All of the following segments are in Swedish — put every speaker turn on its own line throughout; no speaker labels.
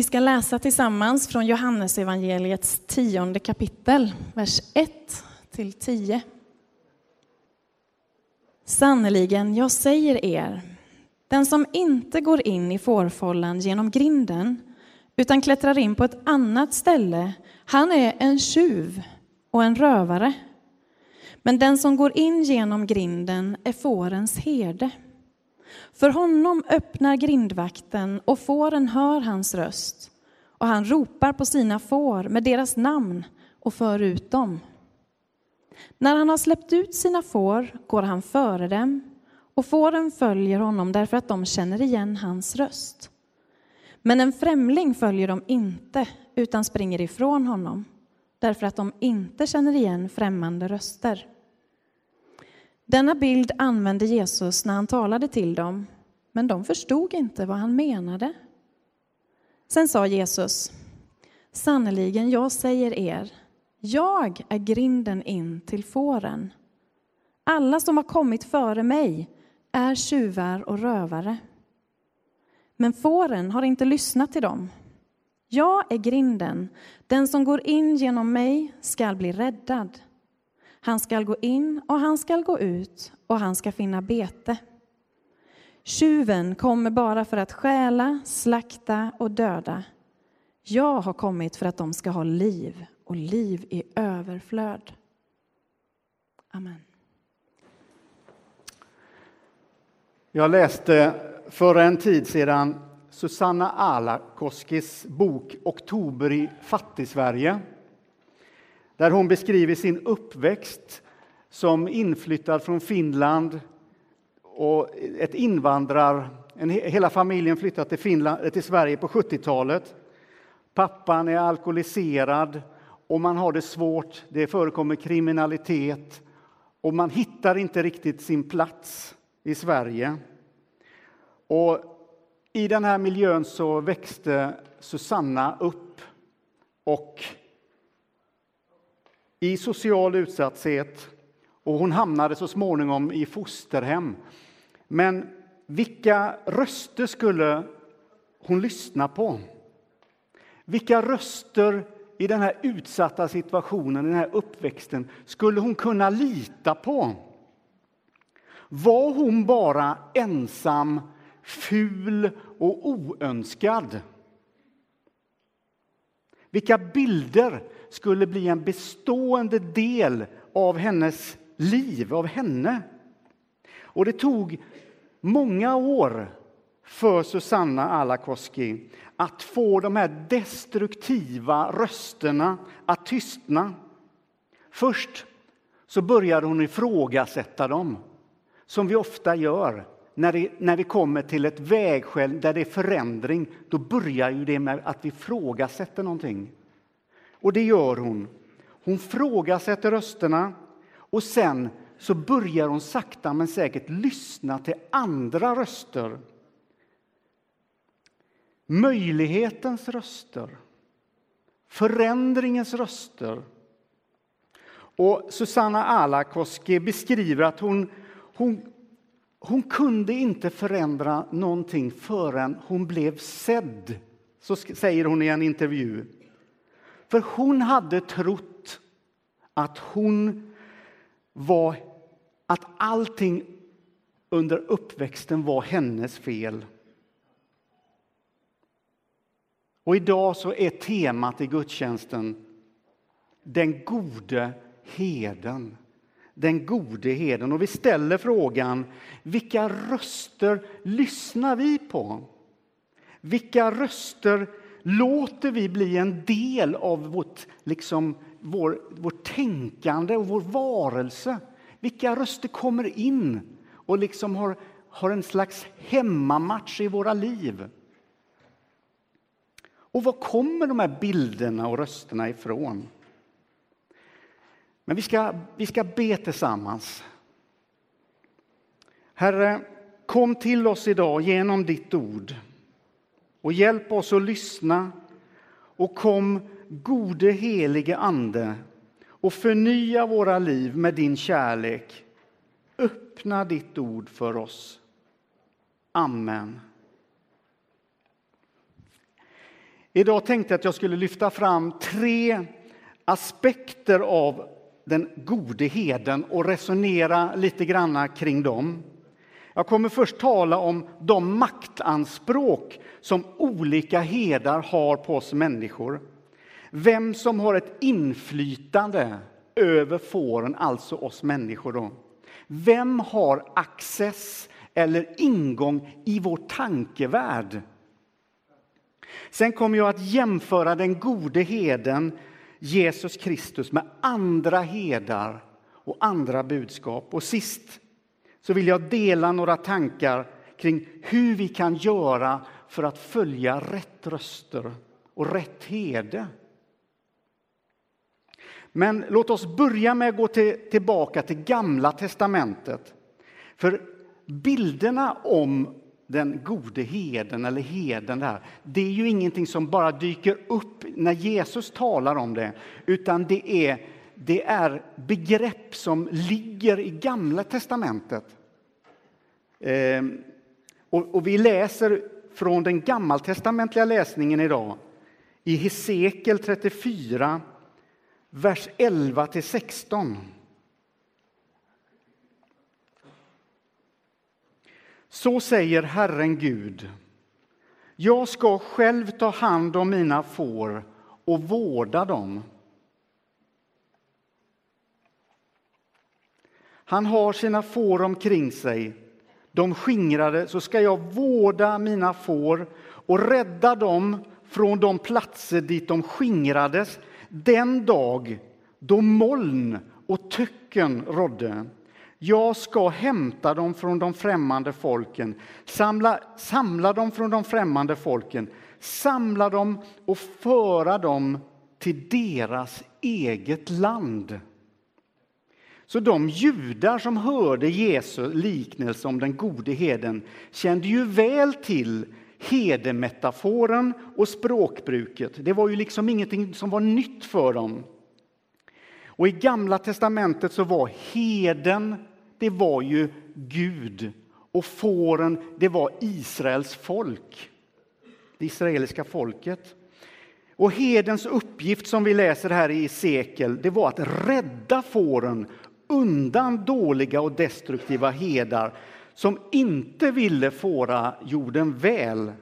Vi ska läsa tillsammans från Johannesevangeliets tionde kapitel, vers 1 till 10. Sannerligen, jag säger er, den som inte går in i fårfållan genom grinden utan klättrar in på ett annat ställe, han är en tjuv och en rövare. Men den som går in genom grinden är fårens herde. För honom öppnar grindvakten och fåren hör hans röst och han ropar på sina får med deras namn och för ut dem. När han har släppt ut sina får går han före dem och fåren följer honom därför att de känner igen hans röst. Men en främling följer dem inte utan springer ifrån honom därför att de inte känner igen främmande röster. Denna bild använde Jesus när han talade till dem, men de förstod inte vad han menade. Sen sa Jesus, sannerligen, jag säger er, jag är grinden in till fåren. Alla som har kommit före mig är tjuvar och rövare. Men fåren har inte lyssnat till dem. Jag är grinden, den som går in genom mig skall bli räddad. Han skall gå in och han skall gå ut och han ska finna bete. Tjuven kommer bara för att stjäla, slakta och döda. Jag har kommit för att de ska ha liv och liv i överflöd. Amen.
Jag läste för en tid sedan Susanna Alakoskis bok Oktober i Fattigsverige där hon beskriver sin uppväxt som inflyttad från Finland och ett invandrar... En, hela familjen flyttade till, Finland, till Sverige på 70-talet. Pappan är alkoholiserad och man har det svårt. Det förekommer kriminalitet och man hittar inte riktigt sin plats i Sverige. Och I den här miljön så växte Susanna upp och i social utsatthet och hon hamnade så småningom i fosterhem. Men vilka röster skulle hon lyssna på? Vilka röster i den här utsatta situationen, den här uppväxten, skulle hon kunna lita på? Var hon bara ensam, ful och oönskad? Vilka bilder skulle bli en bestående del av hennes liv, av henne? Och det tog många år för Susanna Alakoski att få de här destruktiva rösterna att tystna. Först så började hon ifrågasätta dem, som vi ofta gör när, det, när vi kommer till ett vägskäl där det är förändring. Då börjar ju det med att vi ifrågasätter någonting. Och det gör hon. Hon frågasätter rösterna och sen så börjar hon sakta men säkert lyssna till andra röster. Möjlighetens röster, förändringens röster. Och Susanna Alakoski beskriver att hon, hon, hon kunde inte förändra någonting förrän hon blev sedd. Så säger hon i en intervju. För hon hade trott att hon var att allting under uppväxten var hennes fel. Och idag så är temat i gudstjänsten den gode heden. Den gode heden. Och vi ställer frågan, vilka röster lyssnar vi på? Vilka röster låter vi bli en del av vårt, liksom, vår, vårt tänkande och vår varelse? Vilka röster kommer in och liksom har, har en slags hemmamatch i våra liv? Och var kommer de här bilderna och rösterna ifrån? Men vi ska, vi ska be tillsammans. Herre, kom till oss idag genom ditt ord och hjälp oss att lyssna och kom, gode helige Ande, och förnya våra liv med din kärlek. Öppna ditt ord för oss. Amen. Idag tänkte jag att jag skulle lyfta fram tre aspekter av den gode heden och resonera lite grann kring dem. Jag kommer först tala om de maktanspråk som olika herdar har på oss människor. Vem som har ett inflytande över fåren, alltså oss människor. Då. Vem har access eller ingång i vår tankevärld? Sen kommer jag att jämföra den gode heden Jesus Kristus med andra herdar och andra budskap. Och sist så vill jag dela några tankar kring hur vi kan göra för att följa rätt röster och rätt herde. Men låt oss börja med att gå till, tillbaka till Gamla testamentet. För bilderna om den gode heden eller heden där, det är ju ingenting som bara dyker upp när Jesus talar om det, utan det är, det är begrepp som ligger i Gamla testamentet. Ehm, och, och, vi läser från den gammaltestamentliga läsningen idag i Hesekiel 34, vers 11 till 16. Så säger Herren Gud. Jag ska själv ta hand om mina får och vårda dem. Han har sina får omkring sig. De skingrade, så ska jag vårda mina får och rädda dem från de platser dit de skingrades den dag då moln och töcken rådde. Jag ska hämta dem från de främmande folken, samla, samla dem från de främmande folken, samla dem och föra dem till deras eget land. Så de judar som hörde Jesu liknelse om den gode heden kände ju väl till hedemetaforen och språkbruket. Det var ju liksom ingenting som var nytt för dem. Och I Gamla testamentet så var heden det var ju Gud och fåren, det var Israels folk, det israeliska folket. Och hedens uppgift som vi läser här i Sekel, det var att rädda fåren undan dåliga och destruktiva herdar som inte ville fåra jorden väl.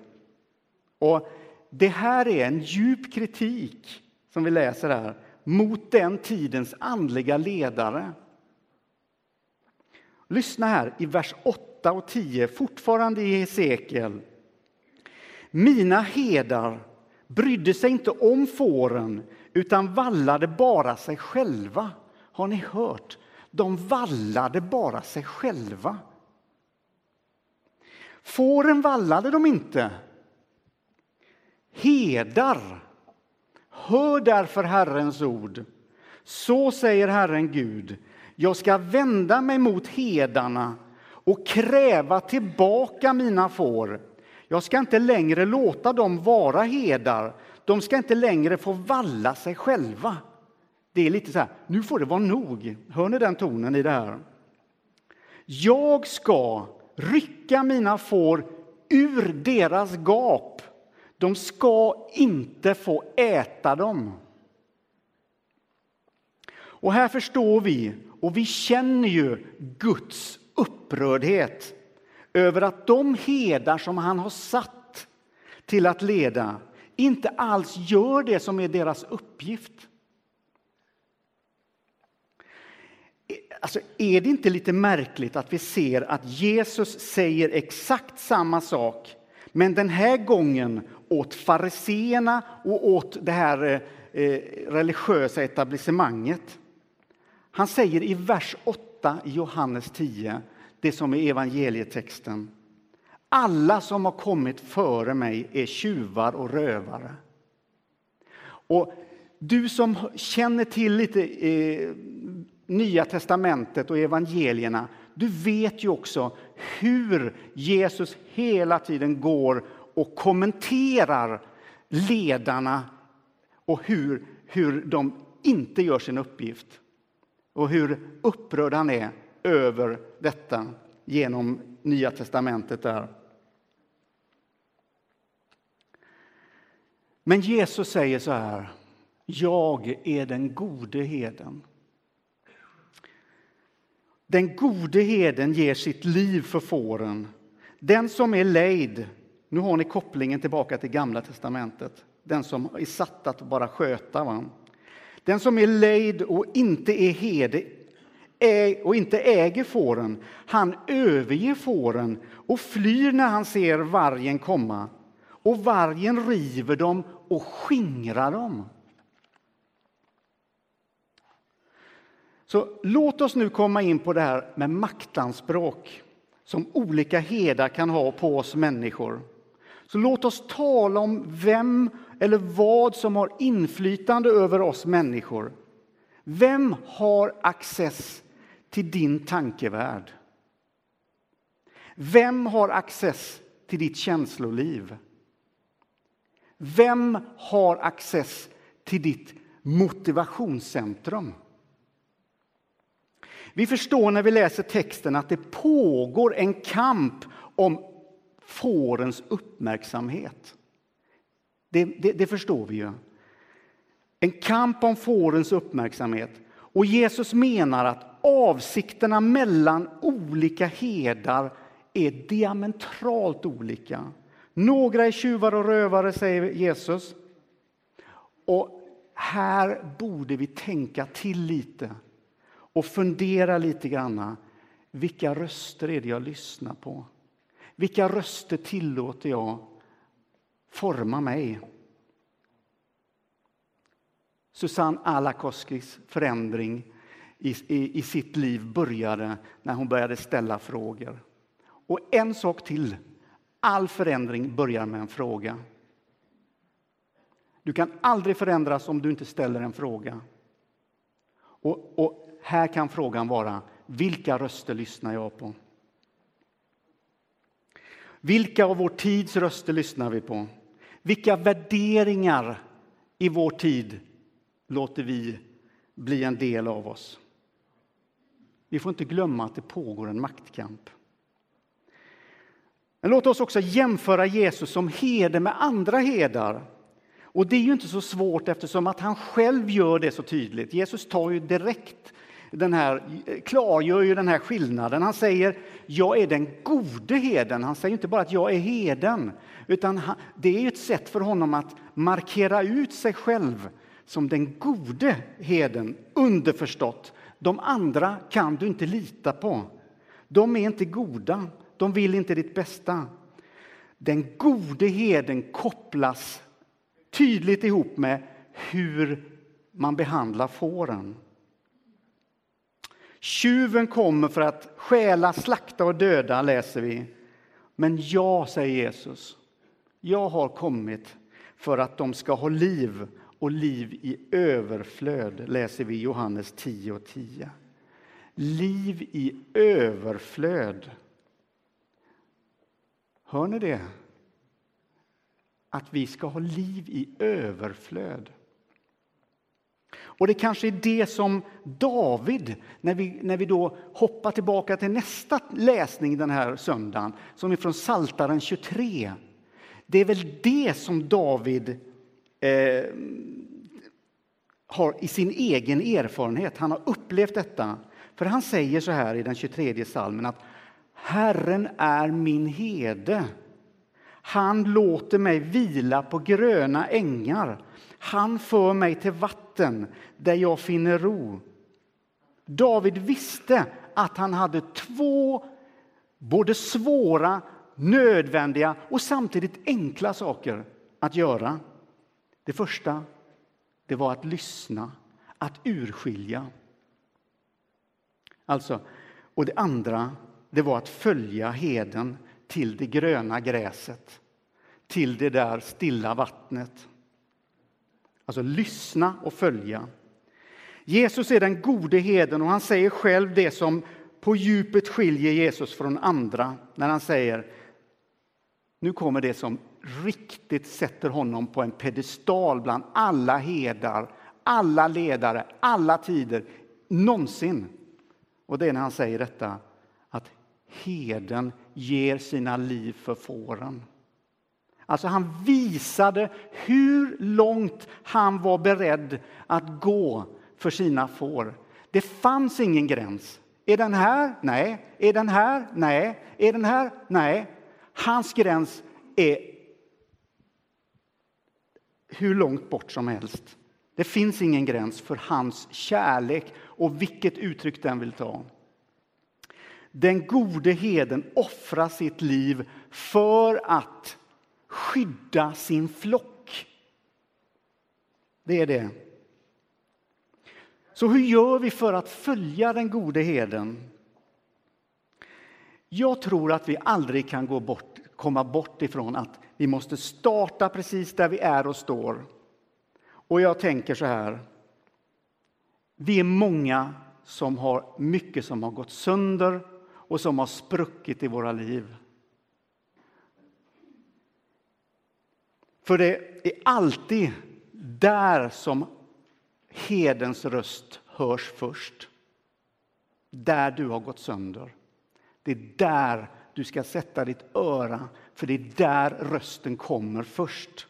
Och det här är en djup kritik som vi läser här mot den tidens andliga ledare. Lyssna här i vers 8 och 10, fortfarande i Hesekiel. Mina herdar brydde sig inte om fåren utan vallade bara sig själva. Har ni hört? De vallade bara sig själva. Fåren vallade de inte. Hedar, hör därför Herrens ord. Så säger Herren Gud. Jag ska vända mig mot hedarna och kräva tillbaka mina får. Jag ska inte längre låta dem vara hedar. De ska inte längre få valla sig själva. Det är lite så här, nu får det vara nog. Hör ni den tonen i det här? Jag ska rycka mina får ur deras gap. De ska inte få äta dem. Och här förstår vi och vi känner ju Guds upprördhet över att de herdar som han har satt till att leda inte alls gör det som är deras uppgift. Alltså, är det inte lite märkligt att vi ser att Jesus säger exakt samma sak men den här gången åt fariseerna och åt det här eh, eh religiösa etablissemanget? Han säger i vers 8 i Johannes 10, det som är evangelietexten. Alla som har kommit före mig är tjuvar och rövare. Och du som känner till lite eh, Nya testamentet och evangelierna, du vet ju också hur Jesus hela tiden går och kommenterar ledarna och hur, hur de inte gör sin uppgift och hur upprörd han är över detta genom Nya testamentet. där. Men Jesus säger så här. Jag är den gode heden. Den gode heden ger sitt liv för fåren. Den som är lejd, nu har ni kopplingen tillbaka till Gamla testamentet, den som är satt att bara sköta. Va? Den som är lejd och inte är herde och inte äger fåren, han överger fåren och flyr när han ser vargen komma. Och vargen river dem och skingrar dem. Så låt oss nu komma in på det här med maktanspråk som olika herdar kan ha på oss människor. Så låt oss tala om vem eller vad som har inflytande över oss människor. Vem har access till din tankevärld? Vem har access till ditt känsloliv? Vem har access till ditt motivationscentrum? Vi förstår när vi läser texten att det pågår en kamp om fårens uppmärksamhet. Det, det, det, förstår vi ju. En kamp om fårens uppmärksamhet. Och Jesus menar att avsikterna mellan olika herdar är diametralt olika. Några är tjuvar och rövare, säger Jesus. Och här borde vi tänka till lite och fundera lite grann. Vilka röster är det jag lyssnar på? Vilka röster tillåter jag forma mig? Susanne Alakoskis förändring i, i, i sitt liv började när hon började ställa frågor. Och en sak till. All förändring börjar med en fråga. Du kan aldrig förändras om du inte ställer en fråga. Och, och här kan frågan vara, vilka röster lyssnar jag på? Vilka av vår tids röster lyssnar vi på? Vilka värderingar i vår tid låter vi bli en del av oss? Vi får inte glömma att det pågår en maktkamp. Men låt oss också jämföra Jesus som herde med andra herdar. Och det är ju inte så svårt eftersom att han själv gör det så tydligt. Jesus tar ju direkt den här, klargör ju den här skillnaden. Han säger jag är den gode heden. Han säger inte bara att jag är heden, utan det är ett sätt för honom att markera ut sig själv som den gode heden, underförstått. De andra kan du inte lita på. De är inte goda, de vill inte ditt bästa. Den gode heden kopplas tydligt ihop med hur man behandlar fåren. Tjuven kommer för att stjäla, slakta och döda, läser vi. Men jag, säger Jesus, jag har kommit för att de ska ha liv och liv i överflöd, läser vi i Johannes 10 och 10. Liv i överflöd. Hör ni det? Att vi ska ha liv i överflöd. Och det kanske är det som David, när vi, när vi då hoppar tillbaka till nästa läsning den här söndagen, som är från Saltaren 23. Det är väl det som David eh, har i sin egen erfarenhet. Han har upplevt detta. För han säger så här i den 23 salmen att Herren är min herde. Han låter mig vila på gröna ängar. Han för mig till vatten där jag finner ro. David visste att han hade två både svåra, nödvändiga och samtidigt enkla saker att göra. Det första det var att lyssna, att urskilja. Alltså, och det andra det var att följa heden till det gröna gräset, till det där stilla vattnet. Alltså lyssna och följa. Jesus är den gode heden och han säger själv det som på djupet skiljer Jesus från andra när han säger nu kommer det som riktigt sätter honom på en pedestal bland alla herdar, alla ledare, alla tider, någonsin. Och det är när han säger detta att heden ger sina liv för fåren. Alltså han visade hur långt han var beredd att gå för sina får. Det fanns ingen gräns. Är den här? Nej. Är den här? Nej. Är den här? Nej. Hans gräns är hur långt bort som helst. Det finns ingen gräns för hans kärlek och vilket uttryck den vill ta. Den gode heden offrar sitt liv för att skydda sin flock. Det är det. Så hur gör vi för att följa den gode heden? Jag tror att vi aldrig kan gå bort, komma bort ifrån att vi måste starta precis där vi är och står. Och jag tänker så här. Vi är många som har mycket som har gått sönder och som har spruckit i våra liv. För det är alltid där som hedens röst hörs först. Där du har gått sönder. Det är där du ska sätta ditt öra, för det är där rösten kommer först.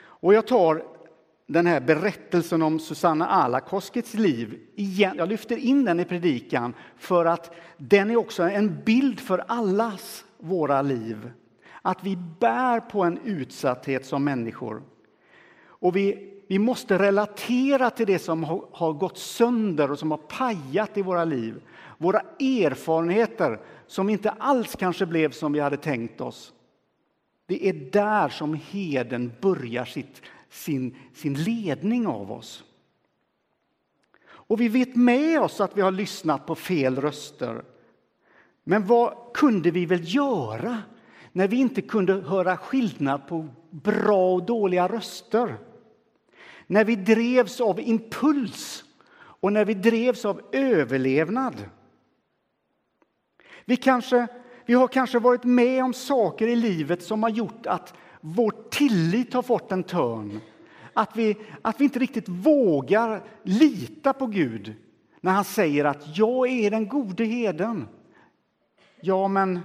Och jag tar den här berättelsen om Susanna Alakoskets liv igen. Jag lyfter in den i predikan för att den är också en bild för allas våra liv. Att vi bär på en utsatthet som människor. Och vi, vi måste relatera till det som har, har gått sönder och som har pajat i våra liv. Våra erfarenheter som inte alls kanske blev som vi hade tänkt oss. Det är där som heden börjar sitt, sin, sin ledning av oss. Och vi vet med oss att vi har lyssnat på fel röster. Men vad kunde vi väl göra när vi inte kunde höra skillnad på bra och dåliga röster? När vi drevs av impuls och när vi drevs av överlevnad. Vi, kanske, vi har kanske varit med om saker i livet som har gjort att vår tillit har fått en törn. Att vi, att vi inte riktigt vågar lita på Gud när han säger att jag är den gode heden. Ja, men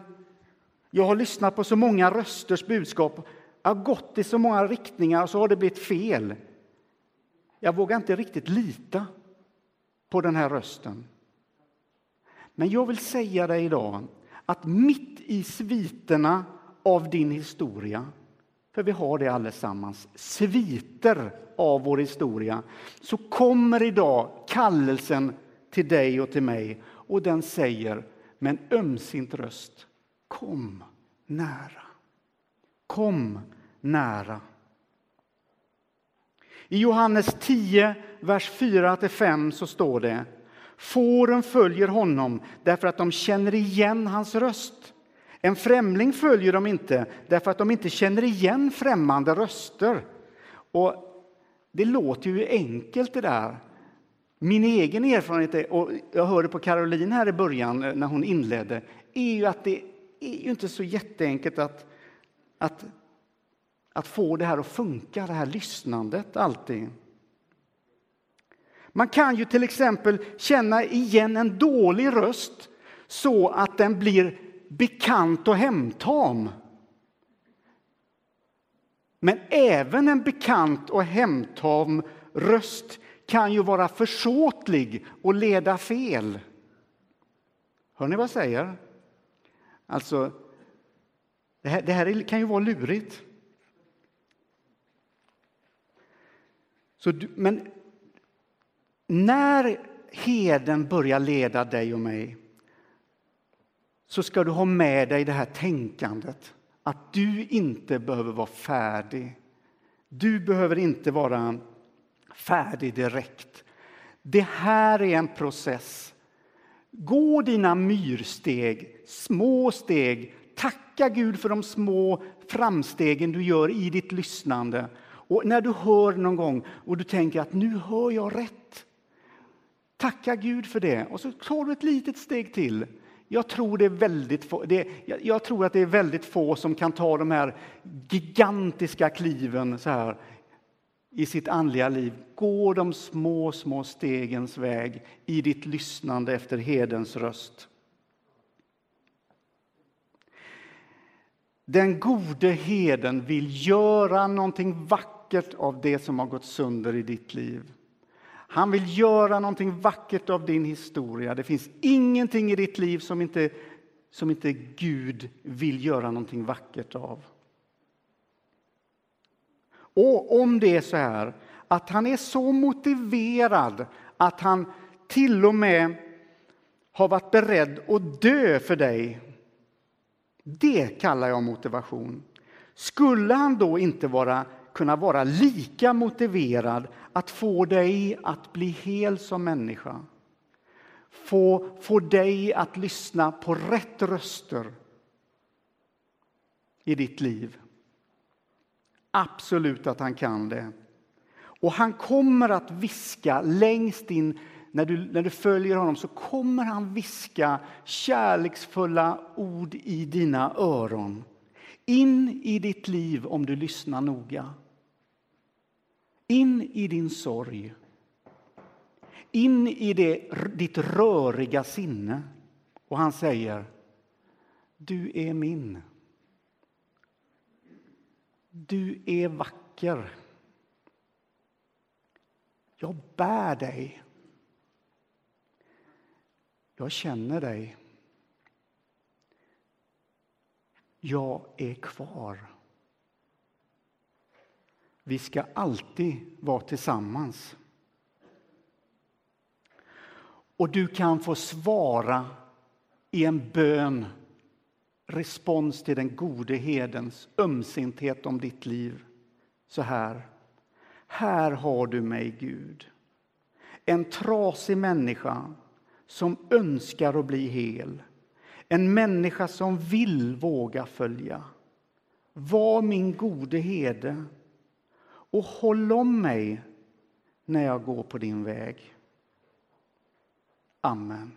jag har lyssnat på så många rösters budskap. Jag har gått i så många riktningar och så har det blivit fel. Jag vågar inte riktigt lita på den här rösten. Men jag vill säga dig idag att mitt i sviterna av din historia, för vi har det allesammans, sviter av vår historia, så kommer idag kallelsen till dig och till mig och den säger med en ömsint röst, kom nära. Kom nära. I Johannes 10, vers 4-5 så står det Fåren följer honom därför att de känner igen hans röst. En främling följer dem inte därför att de inte känner igen främmande röster. Och det låter ju enkelt det där. Min egen erfarenhet, och jag hörde på Caroline här i början eh, när hon inledde, är ju att det är ju inte så jätteenkelt att, att, att få det här att funka, det här lyssnandet alltid. Man kan ju till exempel känna igen en dålig röst så att den blir bekant och hemtam. Men även en bekant och hemtam röst kan ju vara försåtlig och leda fel. Hör ni vad jag säger? Alltså, det här, det här kan ju vara lurigt. Så du, men när heden börjar leda dig och mig så ska du ha med dig det här tänkandet att du inte behöver vara färdig. Du behöver inte vara färdig direkt. Det här är en process. Gå dina myrsteg, små steg. Tacka Gud för de små framstegen du gör i ditt lyssnande. Och när du hör någon gång och du tänker att nu hör jag rätt. Tacka Gud för det och så tar du ett litet steg till. Jag tror, det är väldigt få, det, jag tror att det är väldigt få som kan ta de här gigantiska kliven så här i sitt andliga liv. Gå de små, små stegens väg i ditt lyssnande efter hedens röst. Den gode heden vill göra någonting vackert av det som har gått sönder i ditt liv. Han vill göra någonting vackert av din historia. Det finns ingenting i ditt liv som inte, som inte Gud vill göra någonting vackert av. Och om det är så här att han är så motiverad att han till och med har varit beredd att dö för dig. Det kallar jag motivation. Skulle han då inte vara, kunna vara lika motiverad att få dig att bli hel som människa? Få, få dig att lyssna på rätt röster i ditt liv. Absolut att han kan det. Och han kommer att viska längst in, när du, när du följer honom, så kommer han viska kärleksfulla ord i dina öron. In i ditt liv om du lyssnar noga. In i din sorg. In i det, ditt röriga sinne. Och han säger, du är min. Du är vacker. Jag bär dig. Jag känner dig. Jag är kvar. Vi ska alltid vara tillsammans. Och du kan få svara i en bön, respons till den gode hedens ömsinthet om ditt liv. Så här. Här har du mig, Gud. En trasig människa som önskar att bli hel. En människa som vill våga följa. Var min gode herde och håll om mig när jag går på din väg. Amen.